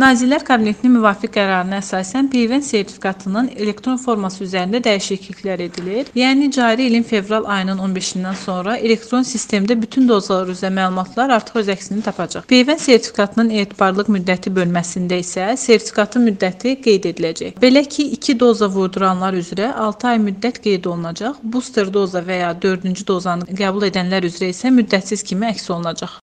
Nazirlər Kabinetinin müvafiq qərarına əsasən PVN sertifikatının elektron forması üzərində dəyişikliklər edilir. Yəni cari ilin fevral ayının 15-dən sonra elektron sistemdə bütün dozalar üzrə məlumatlar artıq öz əksini tapacaq. PVN sertifikatının etibarlılıq müddəti bölməsində isə sertifikatın müddəti qeyd ediləcək. Belə ki, 2 doza vurduranlar üzrə 6 ay müddət qeyd olunacaq. Booster doza və ya 4-cü dozanı qəbul edənlər üzrə isə müddətsiz kimi əks olunacaq.